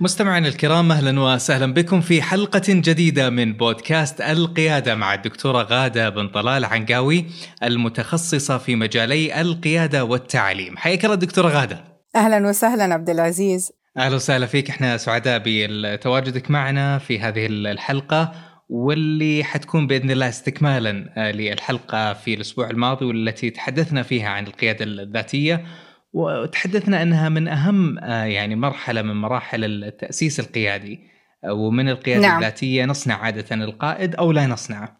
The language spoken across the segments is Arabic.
مستمعينا الكرام أهلا وسهلا بكم في حلقة جديدة من بودكاست القيادة مع الدكتورة غادة بن طلال عنقاوي المتخصصة في مجالي القيادة والتعليم. حياك الله دكتورة غادة. أهلا وسهلا عبد العزيز. أهلا وسهلا فيك إحنا سعداء بتواجدك معنا في هذه الحلقة واللي حتكون بإذن الله استكمالا للحلقة في الأسبوع الماضي والتي تحدثنا فيها عن القيادة الذاتية وتحدثنا أنها من أهم آه، يعني مرحلة من مراحل التأسيس القيادي آه، ومن القيادة نعم. الذاتية نصنع عادة القائد أو لا نصنعه.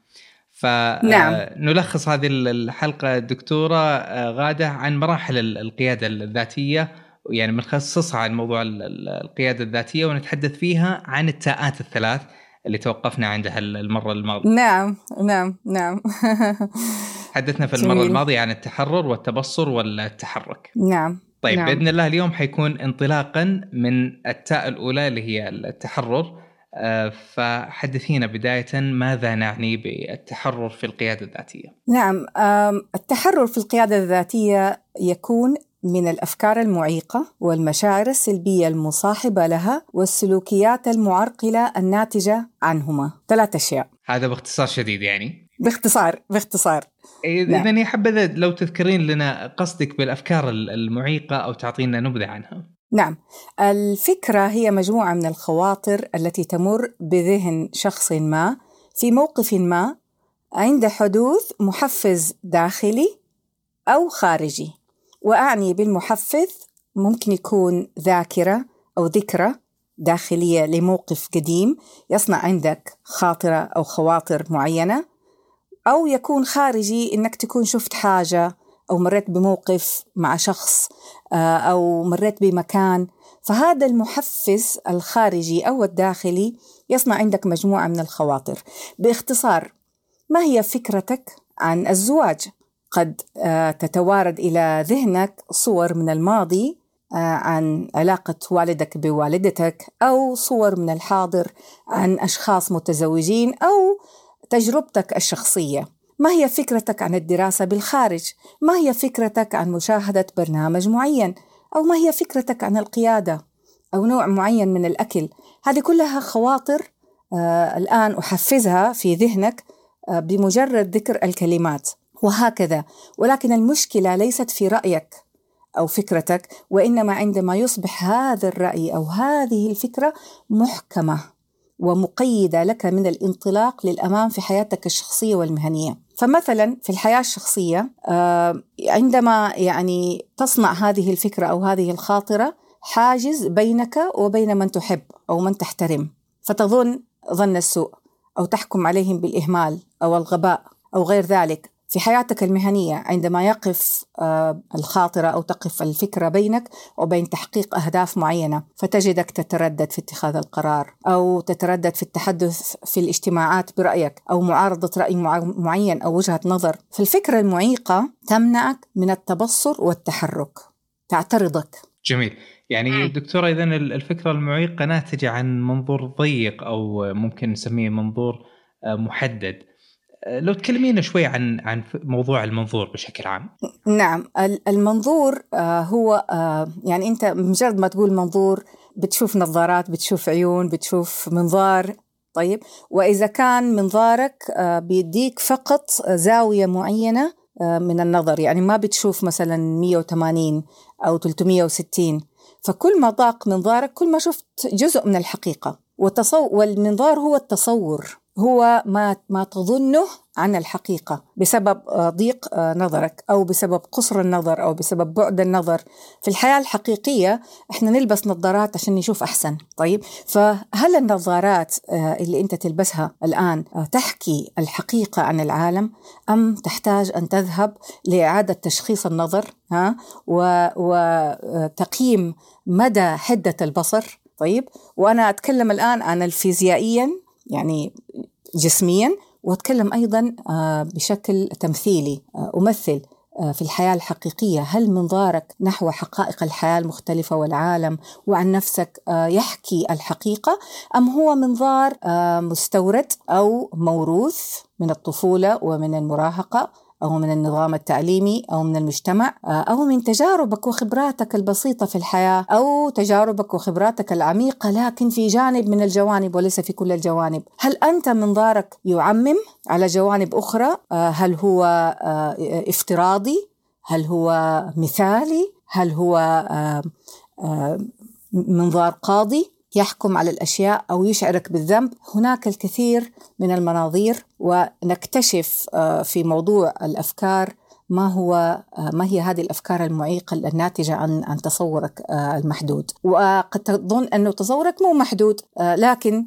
فنلخص نعم. هذه الحلقة دكتورة آه، غادة عن مراحل القيادة الذاتية يعني بنخصصها عن موضوع القيادة الذاتية ونتحدث فيها عن التاءات الثلاث اللي توقفنا عندها المرة الماضيه. نعم نعم نعم حدثنا في المرة جميل. الماضية عن التحرر والتبصر والتحرك. نعم طيب نعم. بإذن الله اليوم حيكون انطلاقا من التاء الأولى اللي هي التحرر آه، فحدثينا بداية ماذا نعني بالتحرر في القيادة الذاتية؟ نعم التحرر في القيادة الذاتية يكون من الأفكار المعيقة والمشاعر السلبية المصاحبة لها والسلوكيات المعرقلة الناتجة عنهما ثلاث أشياء هذا باختصار شديد يعني باختصار باختصار. إذا نعم. حبذا لو تذكرين لنا قصدك بالأفكار المعيقة أو تعطينا نبذة عنها. نعم. الفكرة هي مجموعة من الخواطر التي تمر بذهن شخص ما في موقف ما عند حدوث محفز داخلي أو خارجي. وأعني بالمحفز ممكن يكون ذاكرة أو ذكرى داخلية لموقف قديم يصنع عندك خاطرة أو خواطر معينة. أو يكون خارجي إنك تكون شفت حاجة أو مريت بموقف مع شخص آه، أو مريت بمكان. فهذا المحفز الخارجي أو الداخلي يصنع عندك مجموعة من الخواطر. باختصار ما هي فكرتك عن الزواج؟ قد آه، تتوارد إلى ذهنك صور من الماضي آه، عن علاقة والدك بوالدتك أو صور من الحاضر عن أشخاص متزوجين أو تجربتك الشخصية. ما هي فكرتك عن الدراسة بالخارج؟ ما هي فكرتك عن مشاهدة برنامج معين؟ أو ما هي فكرتك عن القيادة؟ أو نوع معين من الأكل؟ هذه كلها خواطر آه الآن أحفزها في ذهنك آه بمجرد ذكر الكلمات. وهكذا. ولكن المشكلة ليست في رأيك أو فكرتك وإنما عندما يصبح هذا الرأي أو هذه الفكرة محكمة. ومقيدة لك من الانطلاق للأمام في حياتك الشخصية والمهنية. فمثلا في الحياة الشخصية آه، عندما يعني تصنع هذه الفكرة أو هذه الخاطرة حاجز بينك وبين من تحب أو من تحترم. فتظن ظن السوء أو تحكم عليهم بالإهمال أو الغباء أو غير ذلك. في حياتك المهنية عندما يقف آه، الخاطرة أو تقف الفكرة بينك وبين تحقيق أهداف معينة فتجدك تتردد في اتخاذ القرار أو تتردد في التحدث في الاجتماعات برأيك أو معارضة رأي معين أو وجهة نظر. فالفكرة المعيقة تمنعك من التبصر والتحرك. تعترضك. جميل. يعني دكتورة إذا الفكرة المعيقة ناتجة عن منظور ضيق أو ممكن نسميه منظور آه، محدد. لو تكلمينا شوي عن عن موضوع المنظور بشكل عام. نعم المنظور آه، هو آه، يعني أنت مجرد ما تقول منظور بتشوف نظارات بتشوف عيون بتشوف منظار. طيب وإذا كان منظارك آه، بيديك فقط زاوية معينة من النظر. يعني ما بتشوف مثلا 180 أو 360 فكل ما ضاق منظارك كل ما شفت جزء من الحقيقة. والمنظار هو التصور. هو ما ما تظنه عن الحقيقة بسبب آه، ضيق آه، نظرك أو بسبب قصر النظر أو بسبب بعد النظر. في الحياة الحقيقية إحنا نلبس نظارات عشان نشوف أحسن. طيب فهل النظارات آه، اللي أنت تلبسها الآن تحكي الحقيقة عن العالم أم تحتاج أن تذهب لإعادة تشخيص النظر ها؟ وتقييم مدى حدة البصر. طيب وأنا أتكلم الآن عن الفيزيائيا يعني جسميا وأتكلم أيضا بشكل تمثيلي أمثل في الحياة الحقيقية. هل منظارك نحو حقائق الحياة المختلفة والعالم وعن نفسك يحكي الحقيقة أم هو منظار مستورد أو موروث من الطفولة ومن المراهقة؟ أو من النظام التعليمي أو من المجتمع أو من تجاربك وخبراتك البسيطة في الحياة أو تجاربك وخبراتك العميقة لكن في جانب من الجوانب وليس في كل الجوانب. هل أنت منظارك يعمم على جوانب أخرى؟ هل هو افتراضي؟ هل هو مثالي؟ هل هو منظار قاضي؟ يحكم على الأشياء أو يشعرك بالذنب. هناك الكثير من المناظير ونكتشف في موضوع الأفكار ما هو ما هي هذه الأفكار المعيقة الناتجة عن عن تصورك المحدود. وقد تظن أنه تصورك مو محدود لكن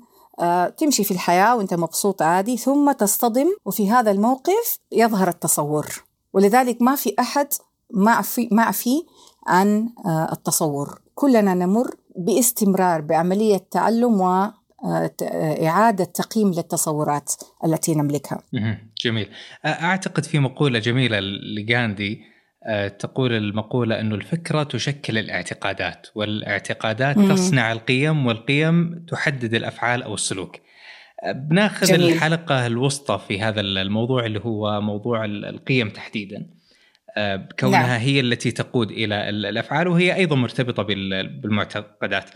تمشي في الحياة وأنت مبسوط عادي ثم تصطدم وفي هذا الموقف يظهر التصور. ولذلك ما في أحد ما في ما في عن التصور. كلنا نمر باستمرار بعملية تعلم وإعادة تقييم للتصورات التي نملكها. جميل. أعتقد في مقولة جميلة لغاندي تقول المقولة أنه الفكرة تشكل الاعتقادات والاعتقادات مم. تصنع القيم والقيم تحدد الأفعال أو السلوك. بناخذ جميل. الحلقة الوسطى في هذا الموضوع اللي هو موضوع القيم تحديدا. كونها نعم. هي التي تقود إلى الأفعال وهي أيضا مرتبطة بالمعتقدات.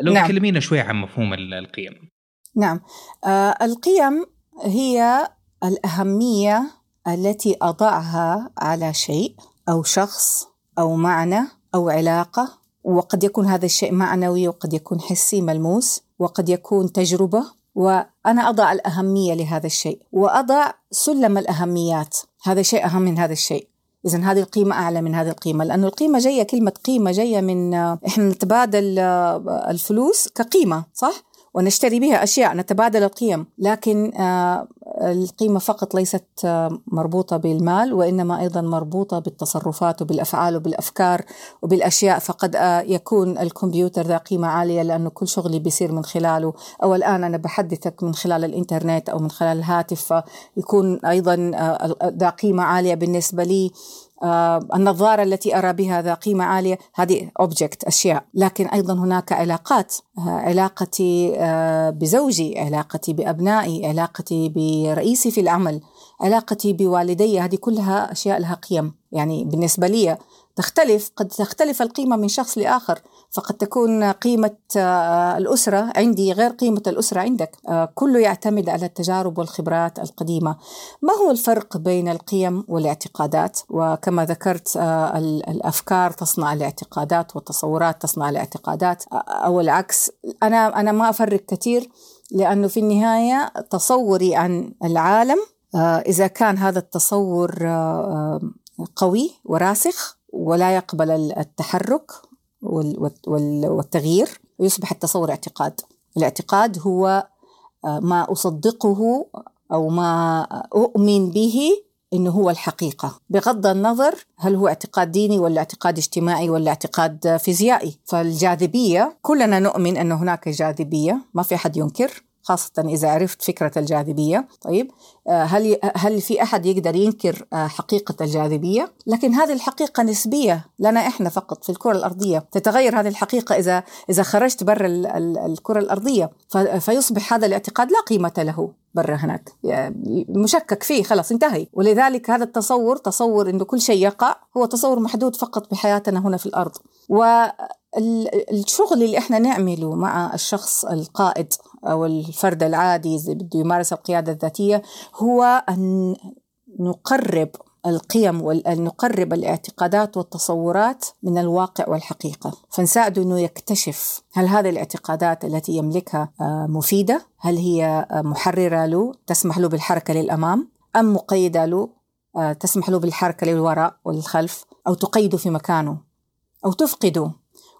لو نعم. تكلمينا شوي عن مفهوم القيم. نعم. آه القيم هي الأهمية التي أضعها على شيء أو شخص أو معنى أو علاقة وقد يكون هذا الشيء معنوي وقد يكون حسي ملموس وقد يكون تجربة وأنا أضع الأهمية لهذا الشيء وأضع سلم الأهميات. هذا شيء أهم من هذا الشيء. إذا هذه القيمة أعلى من هذه القيمة لأنه القيمة جاية كلمة قيمة جاية من إحنا نتبادل الفلوس كقيمة صح؟ ونشتري بها أشياء نتبادل القيم. لكن القيمة فقط ليست مربوطة بالمال وإنما أيضا مربوطة بالتصرفات وبالأفعال وبالأفكار وبالأشياء. فقد يكون الكمبيوتر ذا قيمة عالية لأنه كل شغلي بيصير من خلاله. أو الآن أنا بحدثك من خلال الإنترنت أو من خلال الهاتف فيكون أيضا ذا قيمة عالية بالنسبة لي. آه النظارة التي أرى بها ذا قيمة عالية هذه object أشياء. لكن أيضا هناك علاقات آه علاقتي آه بزوجي علاقتي بأبنائي علاقتي برئيسي في العمل علاقتي بوالدي هذه كلها أشياء لها قيم. يعني بالنسبة لي تختلف قد تختلف القيمة من شخص لآخر فقد تكون قيمة الأسرة عندي غير قيمة الأسرة عندك. كله يعتمد على التجارب والخبرات القديمة. ما هو الفرق بين القيم والاعتقادات؟ وكما ذكرت الأفكار تصنع الاعتقادات والتصورات تصنع الاعتقادات أو العكس. أنا أنا ما أفرق كثير لأنه في النهاية تصوري عن العالم إذا كان هذا التصور قوي وراسخ ولا يقبل التحرك والتغيير ويصبح التصور اعتقاد. الاعتقاد هو ما أصدقه أو ما أؤمن به إنه هو الحقيقة. بغض النظر هل هو اعتقاد ديني ولا اعتقاد اجتماعي ولا اعتقاد فيزيائي. فالجاذبية كلنا نؤمن أن هناك جاذبية ما في أحد ينكر. خاصة إذا عرفت فكرة الجاذبية. طيب هل هل في أحد يقدر ينكر حقيقة الجاذبية؟ لكن هذه الحقيقة نسبية لنا إحنا فقط في الكرة الأرضية. تتغير هذه الحقيقة إذا إذا خرجت برا الكرة الأرضية. فيصبح هذا الاعتقاد لا قيمة له برا هناك. مشكك فيه خلاص انتهي. ولذلك هذا التصور تصور إنه كل شيء يقع هو تصور محدود فقط بحياتنا هنا في الأرض. والشغل اللي إحنا نعمله مع الشخص القائد أو الفرد العادي اللي بده يمارس القيادة الذاتية هو أن نقرب القيم وأن نقرب الاعتقادات والتصورات من الواقع والحقيقة. فنساعده أنه يكتشف هل هذه الاعتقادات التي يملكها مفيدة؟ هل هي محررة له تسمح له بالحركة للأمام؟ أم مقيدة له تسمح له بالحركة للوراء والخلف؟ أو تقيده في مكانه؟ أو تفقده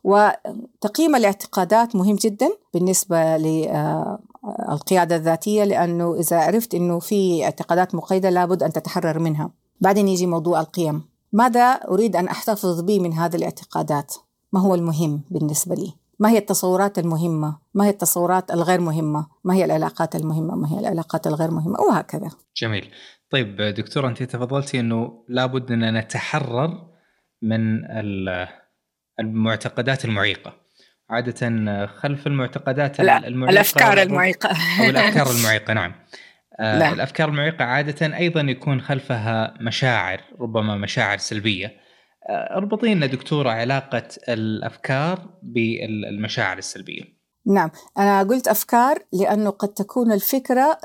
وتقييم الاعتقادات مهم جدا بالنسبة للقيادة الذاتية لأنه إذا عرفت أنه في اعتقادات مقيدة لابد أن تتحرر منها. بعدين يجي موضوع القيم. ماذا أريد أن أحتفظ به من هذه الاعتقادات؟ ما هو المهم بالنسبة لي؟ ما هي التصورات المهمة؟ ما هي التصورات الغير مهمة؟ ما هي العلاقات المهمة؟ ما هي العلاقات الغير مهمة؟ وهكذا. جميل. طيب دكتور أنت تفضلتي أنه لابد أن نتحرر من المعتقدات المعيقة. عادة خلف المعتقدات المعيقة الأفكار المعيقة. أو الأفكار المعيقة نعم. آه، لا. الأفكار المعيقة عادة أيضا يكون خلفها مشاعر ربما مشاعر سلبية. آه، اربطي لنا دكتورة علاقة الأفكار بالمشاعر السلبية. نعم. أنا قلت أفكار لأنه قد تكون الفكرة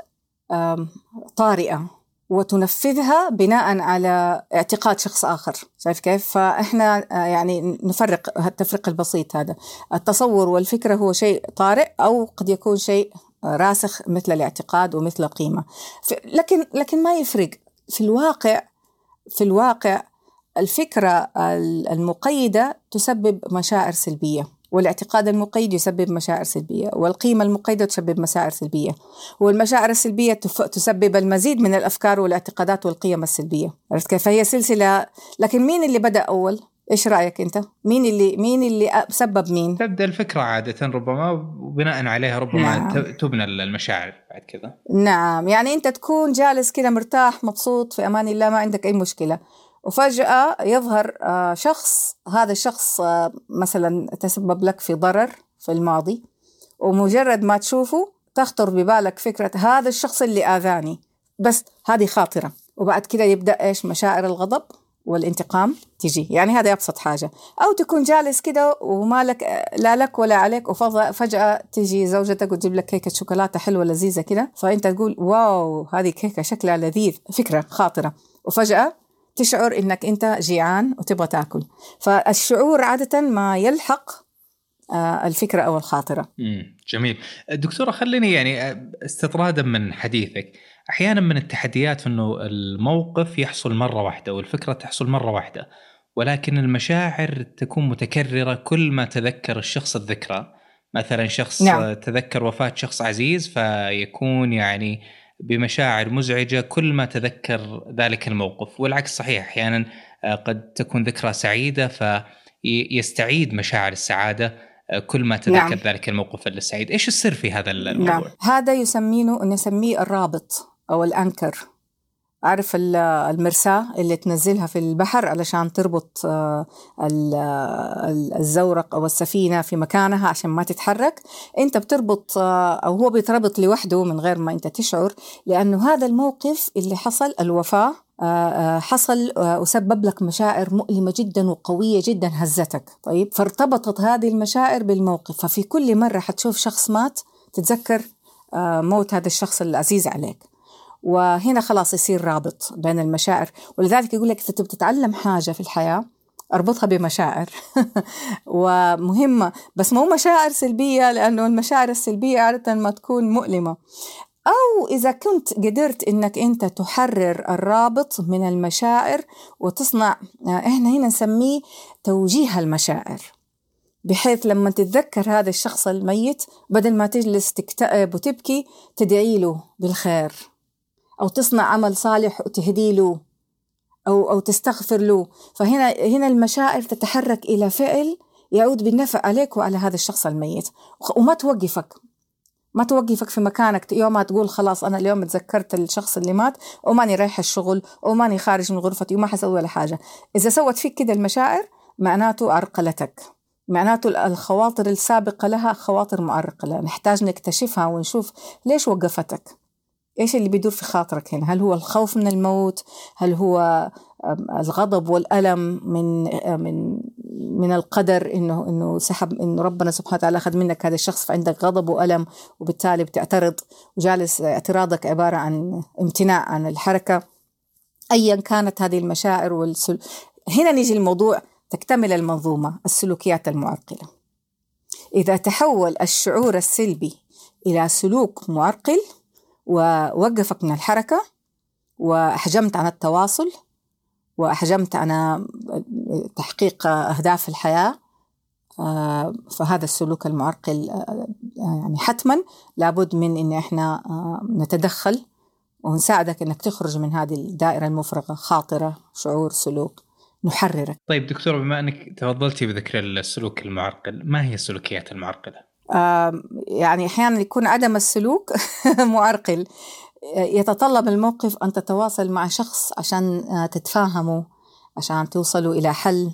طارئة. وتنفذها بناء على اعتقاد شخص آخر. شايف كيف؟ فإحنا آه، يعني نفرق التفريق البسيط هذا. التصور والفكرة هو شيء طارئ أو قد يكون شيء راسخ مثل الاعتقاد ومثل القيمة. لكن لكن ما يفرق. في الواقع في الواقع الفكرة المقيدة تسبب مشاعر سلبية. والاعتقاد المقيد يسبب مشاعر سلبية والقيمة المقيدة تسبب مشاعر سلبية والمشاعر السلبية تسبب المزيد من الأفكار والاعتقادات والقيم السلبية عرفت كيف فهي سلسلة لكن مين اللي بدأ أول إيش رأيك أنت؟ مين اللي مين اللي سبب مين؟ تبدأ الفكرة عادة ربما وبناء عليها ربما نعم. تبنى المشاعر بعد كذا. نعم، يعني أنت تكون جالس كذا مرتاح مبسوط في أمان الله ما عندك أي مشكلة. وفجأة يظهر آه، شخص هذا الشخص آه، مثلا تسبب لك في ضرر في الماضي ومجرد ما تشوفه تخطر ببالك فكرة هذا الشخص اللي آذاني بس هذه خاطرة. وبعد كده يبدأ إيش؟ مشاعر الغضب والانتقام تجي يعني هذا أبسط حاجة. أو تكون جالس كده وما لك لا لك ولا عليك وفجأة تجي زوجتك وتجيب لك كيكة شوكولاتة حلوة لذيذة كده فأنت تقول واو هذه كيكة شكلها لذيذ فكرة خاطرة. وفجأة تشعر إنك أنت جيعان وتبغى تاكل. فالشعور عادة ما يلحق آه، الفكرة أو الخاطرة. جميل. دكتورة خليني يعني آه، استطرادا من حديثك. أحيانا من التحديات إنه الموقف يحصل مرة واحدة والفكرة تحصل مرة واحدة ولكن المشاعر تكون متكررة كل ما تذكر الشخص الذكرى. مثلا شخص نعم. تذكر وفاة شخص عزيز فيكون يعني بمشاعر مزعجة كل ما تذكر ذلك الموقف والعكس صحيح أحيانا آه، قد تكون ذكرى سعيدة فيستعيد مشاعر السعادة آه، كل ما تذكر نعم. ذلك الموقف السعيد إيش السر في هذا الموضوع نعم. هذا يسمينه نسميه الرابط أو الأنكر عارف المرساة اللي تنزلها في البحر علشان تربط آه، الزورق أو السفينة في مكانها عشان ما تتحرك. أنت بتربط آه، أو هو بيتربط لوحده من غير ما أنت تشعر لأنه هذا الموقف اللي حصل الوفاة آه، حصل وسبب لك مشاعر مؤلمة جدا وقوية جدا هزتك. طيب فارتبطت هذه المشاعر بالموقف. ففي كل مرة حتشوف شخص مات تتذكر موت هذا الشخص العزيز عليك. وهنا خلاص يصير رابط بين المشاعر. ولذلك يقول لك إذا تبي تتعلم حاجة في الحياة اربطها بمشاعر. ومهمة بس مو مشاعر سلبية لأنه المشاعر السلبية عادة ما تكون مؤلمة. أو إذا كنت قدرت إنك أنت تحرر الرابط من المشاعر وتصنع إحنا هنا نسميه توجيه المشاعر. بحيث لما تتذكر هذا الشخص الميت بدل ما تجلس تكتئب وتبكي تدعي له بالخير. أو تصنع عمل صالح وتهدي له أو أو تستغفر له. فهنا هنا المشاعر تتحرك إلى فعل يعود بالنفع عليك وعلى هذا الشخص الميت. وما توقفك. ما توقفك في مكانك. يوم ما تقول خلاص أنا اليوم تذكرت الشخص اللي مات وماني رايح الشغل وماني خارج من غرفتي وما حسوي ولا حاجة. إذا سوت فيك كده المشاعر معناته عرقلتك معناته الخواطر السابقة لها خواطر معرقلة نحتاج نكتشفها ونشوف ليش وقفتك. إيش اللي بيدور في خاطرك هنا؟ هل هو الخوف من الموت؟ هل هو الغضب والألم من من من القدر إنه إنه سحب إنه ربنا سبحانه وتعالى أخذ منك هذا الشخص فعندك غضب وألم وبالتالي بتعترض وجالس اعتراضك عبارة عن امتناع عن الحركة ايا كانت هذه المشاعر والسل... هنا نيجي الموضوع تكتمل المنظومة السلوكيات المعرقلة إذا تحول الشعور السلبي إلى سلوك معرقل ووقفك من الحركة وأحجمت عن التواصل وأحجمت عن تحقيق أهداف الحياة آه، فهذا السلوك المعرقل آه، يعني حتما لابد من إن إحنا آه، نتدخل ونساعدك إنك تخرج من هذه الدائرة المفرغة خاطرة شعور سلوك نحررك طيب دكتور بما أنك تفضلتي بذكر السلوك المعرقل ما هي السلوكيات المعرقلة؟ يعني أحيانا يكون عدم السلوك معرقل. يتطلب الموقف أن تتواصل مع شخص عشان آه، تتفاهموا عشان توصلوا إلى حل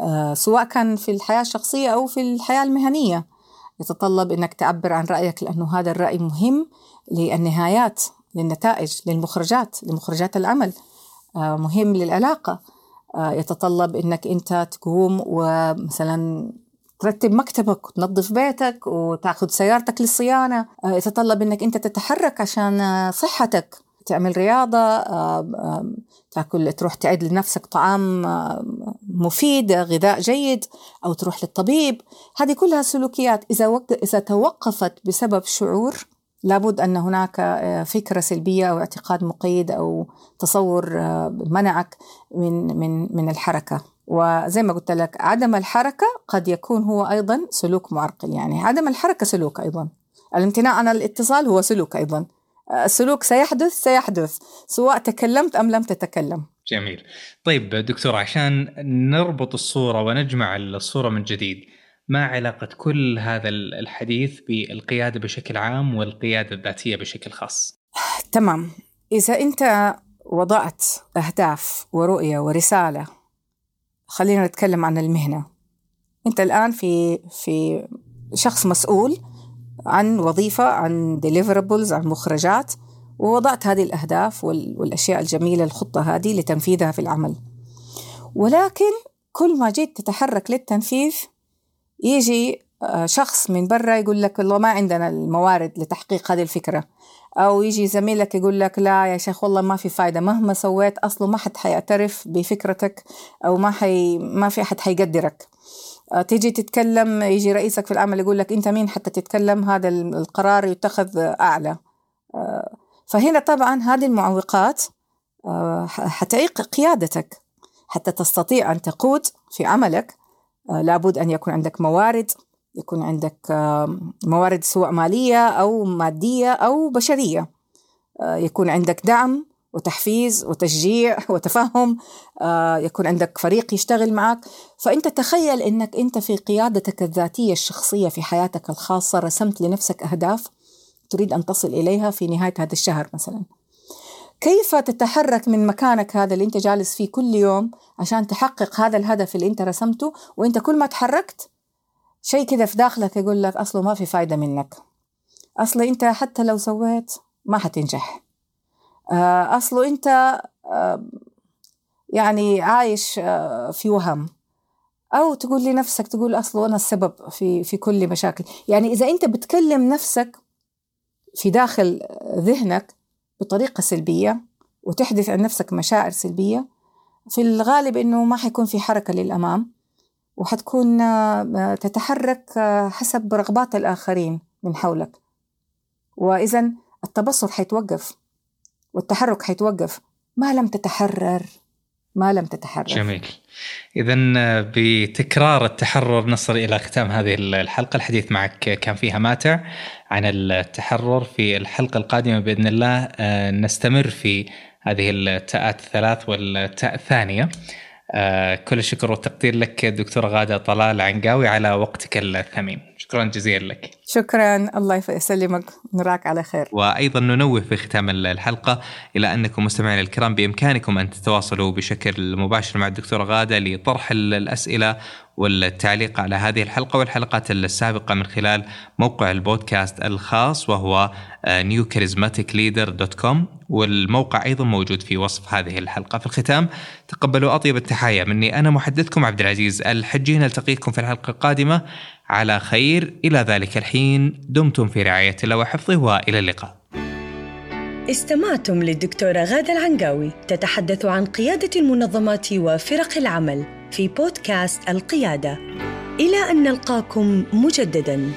آه، سواء كان في الحياة الشخصية أو في الحياة المهنية. يتطلب أنك تعبر عن رأيك لأنه هذا الرأي مهم للنهايات للنتائج للمخرجات لمخرجات العمل آه، مهم للعلاقة. يتطلب أنك أنت تقوم ومثلا ترتب مكتبك وتنظف بيتك وتاخذ سيارتك للصيانة. آه، يتطلب إنك أنت تتحرك عشان آه، صحتك. تعمل رياضة آه، تاكل تروح تعد لنفسك طعام مفيد غذاء جيد أو تروح للطبيب. هذه كلها سلوكيات. إذا وق... إذا توقفت بسبب شعور لابد أن هناك فكرة سلبية أو اعتقاد مقيد أو تصور منعك من من من الحركة. وزي ما قلت لك عدم الحركة قد يكون هو أيضا سلوك معرقل. يعني عدم الحركة سلوك أيضا. الامتناع عن الاتصال هو سلوك أيضا. السلوك سيحدث سيحدث سواء تكلمت أم لم تتكلم. جميل. طيب دكتور عشان نربط الصورة ونجمع الصورة من جديد ما علاقة كل هذا الحديث بالقيادة بشكل عام والقيادة الذاتية بشكل خاص؟ تمام. إذا أنت وضعت أهداف ورؤية ورسالة خلينا نتكلم عن المهنة. أنت الآن في في شخص مسؤول عن وظيفة عن deliverables عن مخرجات ووضعت هذه الأهداف والأشياء الجميلة الخطة هذه لتنفيذها في العمل. ولكن كل ما جيت تتحرك للتنفيذ يجي آه، شخص من برا يقول لك والله ما عندنا الموارد لتحقيق هذه الفكرة. أو يجي زميلك يقول لك لا يا شيخ والله ما في فايدة مهما سويت أصله ما حد حيعترف بفكرتك أو ما حي ما في أحد حيقدرك. آه، تيجي تتكلم يجي رئيسك في العمل يقول لك أنت مين حتى تتكلم؟ هذا القرار يتخذ أعلى. آه، فهنا طبعا هذه المعوقات حتعيق قيادتك. حتى تستطيع أن تقود في عملك لابد أن يكون عندك موارد. يكون عندك موارد سواء مالية أو مادية أو بشرية. آه، يكون عندك دعم وتحفيز وتشجيع وتفهم. آه، يكون عندك فريق يشتغل معك. فأنت تخيل أنك أنت في قيادتك الذاتية الشخصية في حياتك الخاصة رسمت لنفسك أهداف تريد أن تصل إليها في نهاية هذا الشهر مثلا. كيف تتحرك من مكانك هذا اللي أنت جالس فيه كل يوم عشان تحقق هذا الهدف اللي أنت رسمته؟ وأنت كل ما تحركت شيء كده في داخلك يقول لك أصله ما في فايدة منك. أصله أنت حتى لو سويت ما حتنجح. آه، أصله أنت آه، يعني عايش آه، في وهم. أو تقول لنفسك تقول أصله أنا السبب في في كل مشاكل. يعني إذا أنت بتكلم نفسك في داخل ذهنك بطريقة سلبية وتحدث عن نفسك مشاعر سلبية في الغالب إنه ما حيكون في حركة للأمام. وحتكون آه، تتحرك آه، حسب رغبات الآخرين من حولك. وإذا التبصر حيتوقف والتحرك حيتوقف. ما لم تتحرر ما لم تتحرر. جميل. إذا آه، بتكرار التحرر نصل إلى ختام هذه الحلقة. الحديث معك كان فيها ماتع عن التحرر. في الحلقة القادمة بإذن الله نستمر في هذه التاءات الثلاث والتاء الثانية. كل الشكر والتقدير لك دكتورة غادة طلال عنقاوي على وقتك الثمين شكرا جزيلا لك. شكرا. الله يسلمك. نراك على خير. وأيضا ننوه في ختام الحلقة إلى أنكم مستمعين الكرام بإمكانكم أن تتواصلوا بشكل مباشر مع الدكتورة غادة لطرح الأسئلة والتعليق على هذه الحلقة والحلقات السابقة من خلال موقع البودكاست الخاص وهو newcharismaticleader.com والموقع أيضا موجود في وصف هذه الحلقة. في الختام تقبلوا أطيب التحايا مني. أنا محدثكم عبد العزيز الحجي. نلتقيكم في الحلقة القادمة. على خير. إلى ذلك الحين دمتم في رعاية الله وحفظه وإلى اللقاء. استمعتم للدكتورة غادة العنقاوي تتحدث عن قيادة المنظمات وفرق العمل في بودكاست القيادة. إلى أن نلقاكم مجدداً.